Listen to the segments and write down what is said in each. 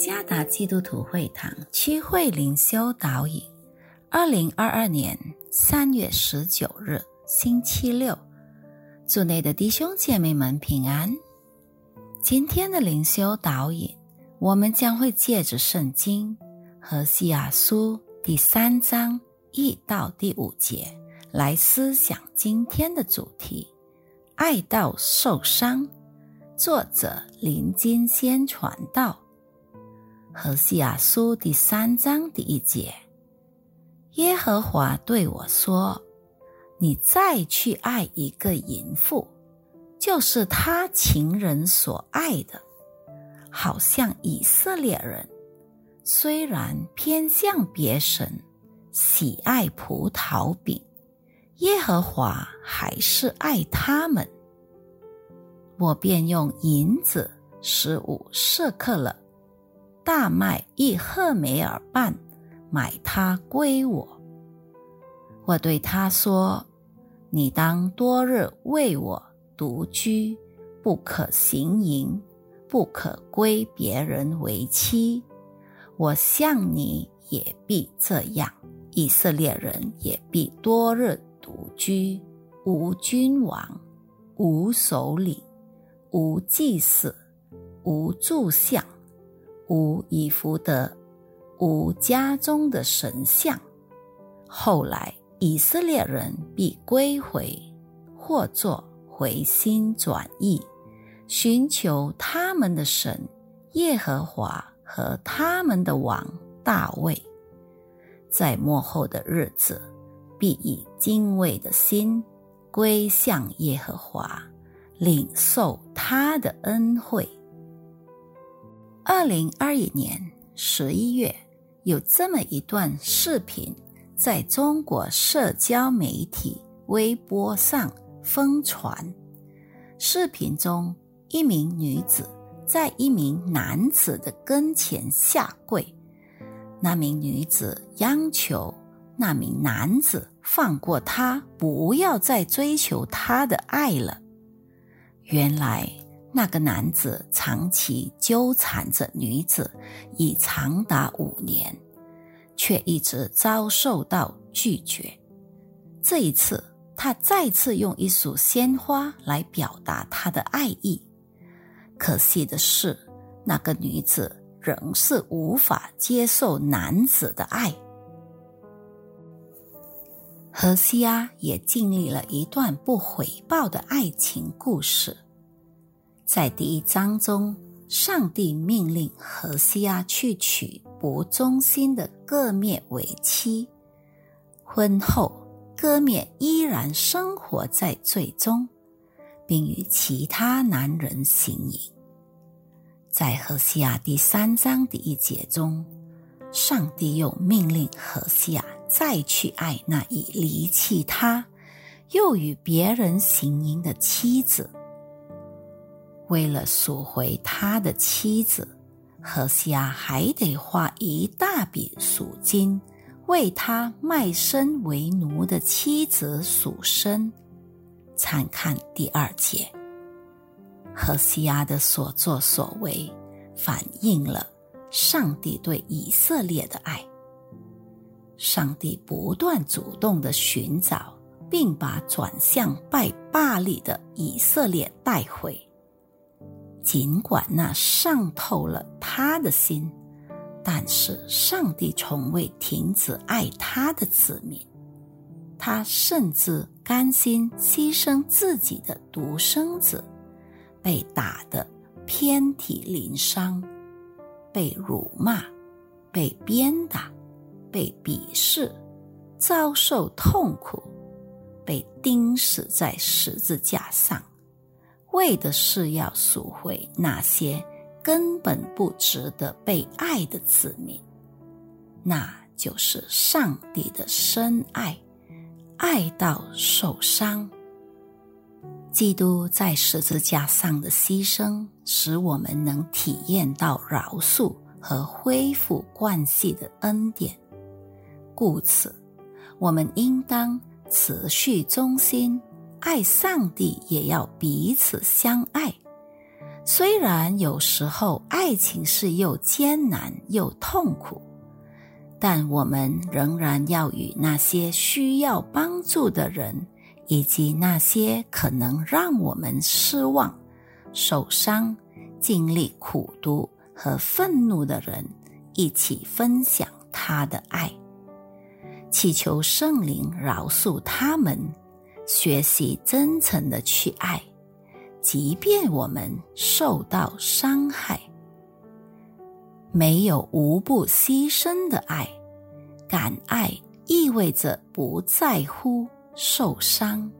加达基督徒会堂区会灵修导引，二零二二年三月十九日星期六，祝内的弟兄姐妹们平安。今天的灵修导引，我们将会借着圣经和西亚书第三章一到第五节来思想今天的主题：爱到受伤。作者林金仙传道。何西亚书第三章第一节，耶和华对我说：“你再去爱一个淫妇，就是他情人所爱的，好像以色列人虽然偏向别神，喜爱葡萄饼，耶和华还是爱他们。我便用银子十五舍克了。”大麦一赫梅尔半，买它归我。我对他说：“你当多日为我独居，不可行淫，不可归别人为妻。我向你也必这样。以色列人也必多日独居，无君王，无首领，无祭司，无柱像。”无以福德，无家中的神像。后来以色列人必归回，或作回心转意，寻求他们的神耶和华和他们的王大卫。在末后的日子，必以敬畏的心归向耶和华，领受他的恩惠。二零二一年十一月，有这么一段视频在中国社交媒体微博上疯传。视频中，一名女子在一名男子的跟前下跪，那名女子央求那名男子放过她，不要再追求她的爱了。原来。那个男子长期纠缠着女子，已长达五年，却一直遭受到拒绝。这一次，他再次用一束鲜花来表达他的爱意。可惜的是，那个女子仍是无法接受男子的爱。荷西阿也经历了一段不回报的爱情故事。在第一章中，上帝命令何西阿去娶不忠心的歌灭为妻。婚后，歌灭依然生活在罪中，并与其他男人行淫。在何西阿第三章第一节中，上帝又命令何西阿再去爱那已离弃他，又与别人行淫的妻子。为了赎回他的妻子，何西阿还得花一大笔赎金，为他卖身为奴的妻子赎身。参看第二节。何西阿的所作所为，反映了上帝对以色列的爱。上帝不断主动的寻找，并把转向拜巴利的以色列带回。尽管那伤透了他的心，但是上帝从未停止爱他的子民。他甚至甘心牺牲自己的独生子，被打得遍体鳞伤，被辱骂，被鞭打，被鄙视，遭受痛苦，被钉死在十字架上。为的是要赎回那些根本不值得被爱的子民，那就是上帝的深爱，爱到受伤。基督在十字架上的牺牲，使我们能体验到饶恕和恢复关系的恩典。故此，我们应当持续忠心。爱上帝也要彼此相爱，虽然有时候爱情是又艰难又痛苦，但我们仍然要与那些需要帮助的人，以及那些可能让我们失望、受伤、经历苦读和愤怒的人一起分享他的爱，祈求圣灵饶恕他们，学习真诚的去爱。即便我们受到伤害，没有无不牺牲的爱。敢爱意味着不在乎受伤。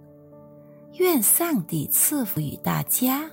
愿上帝赐福于大家。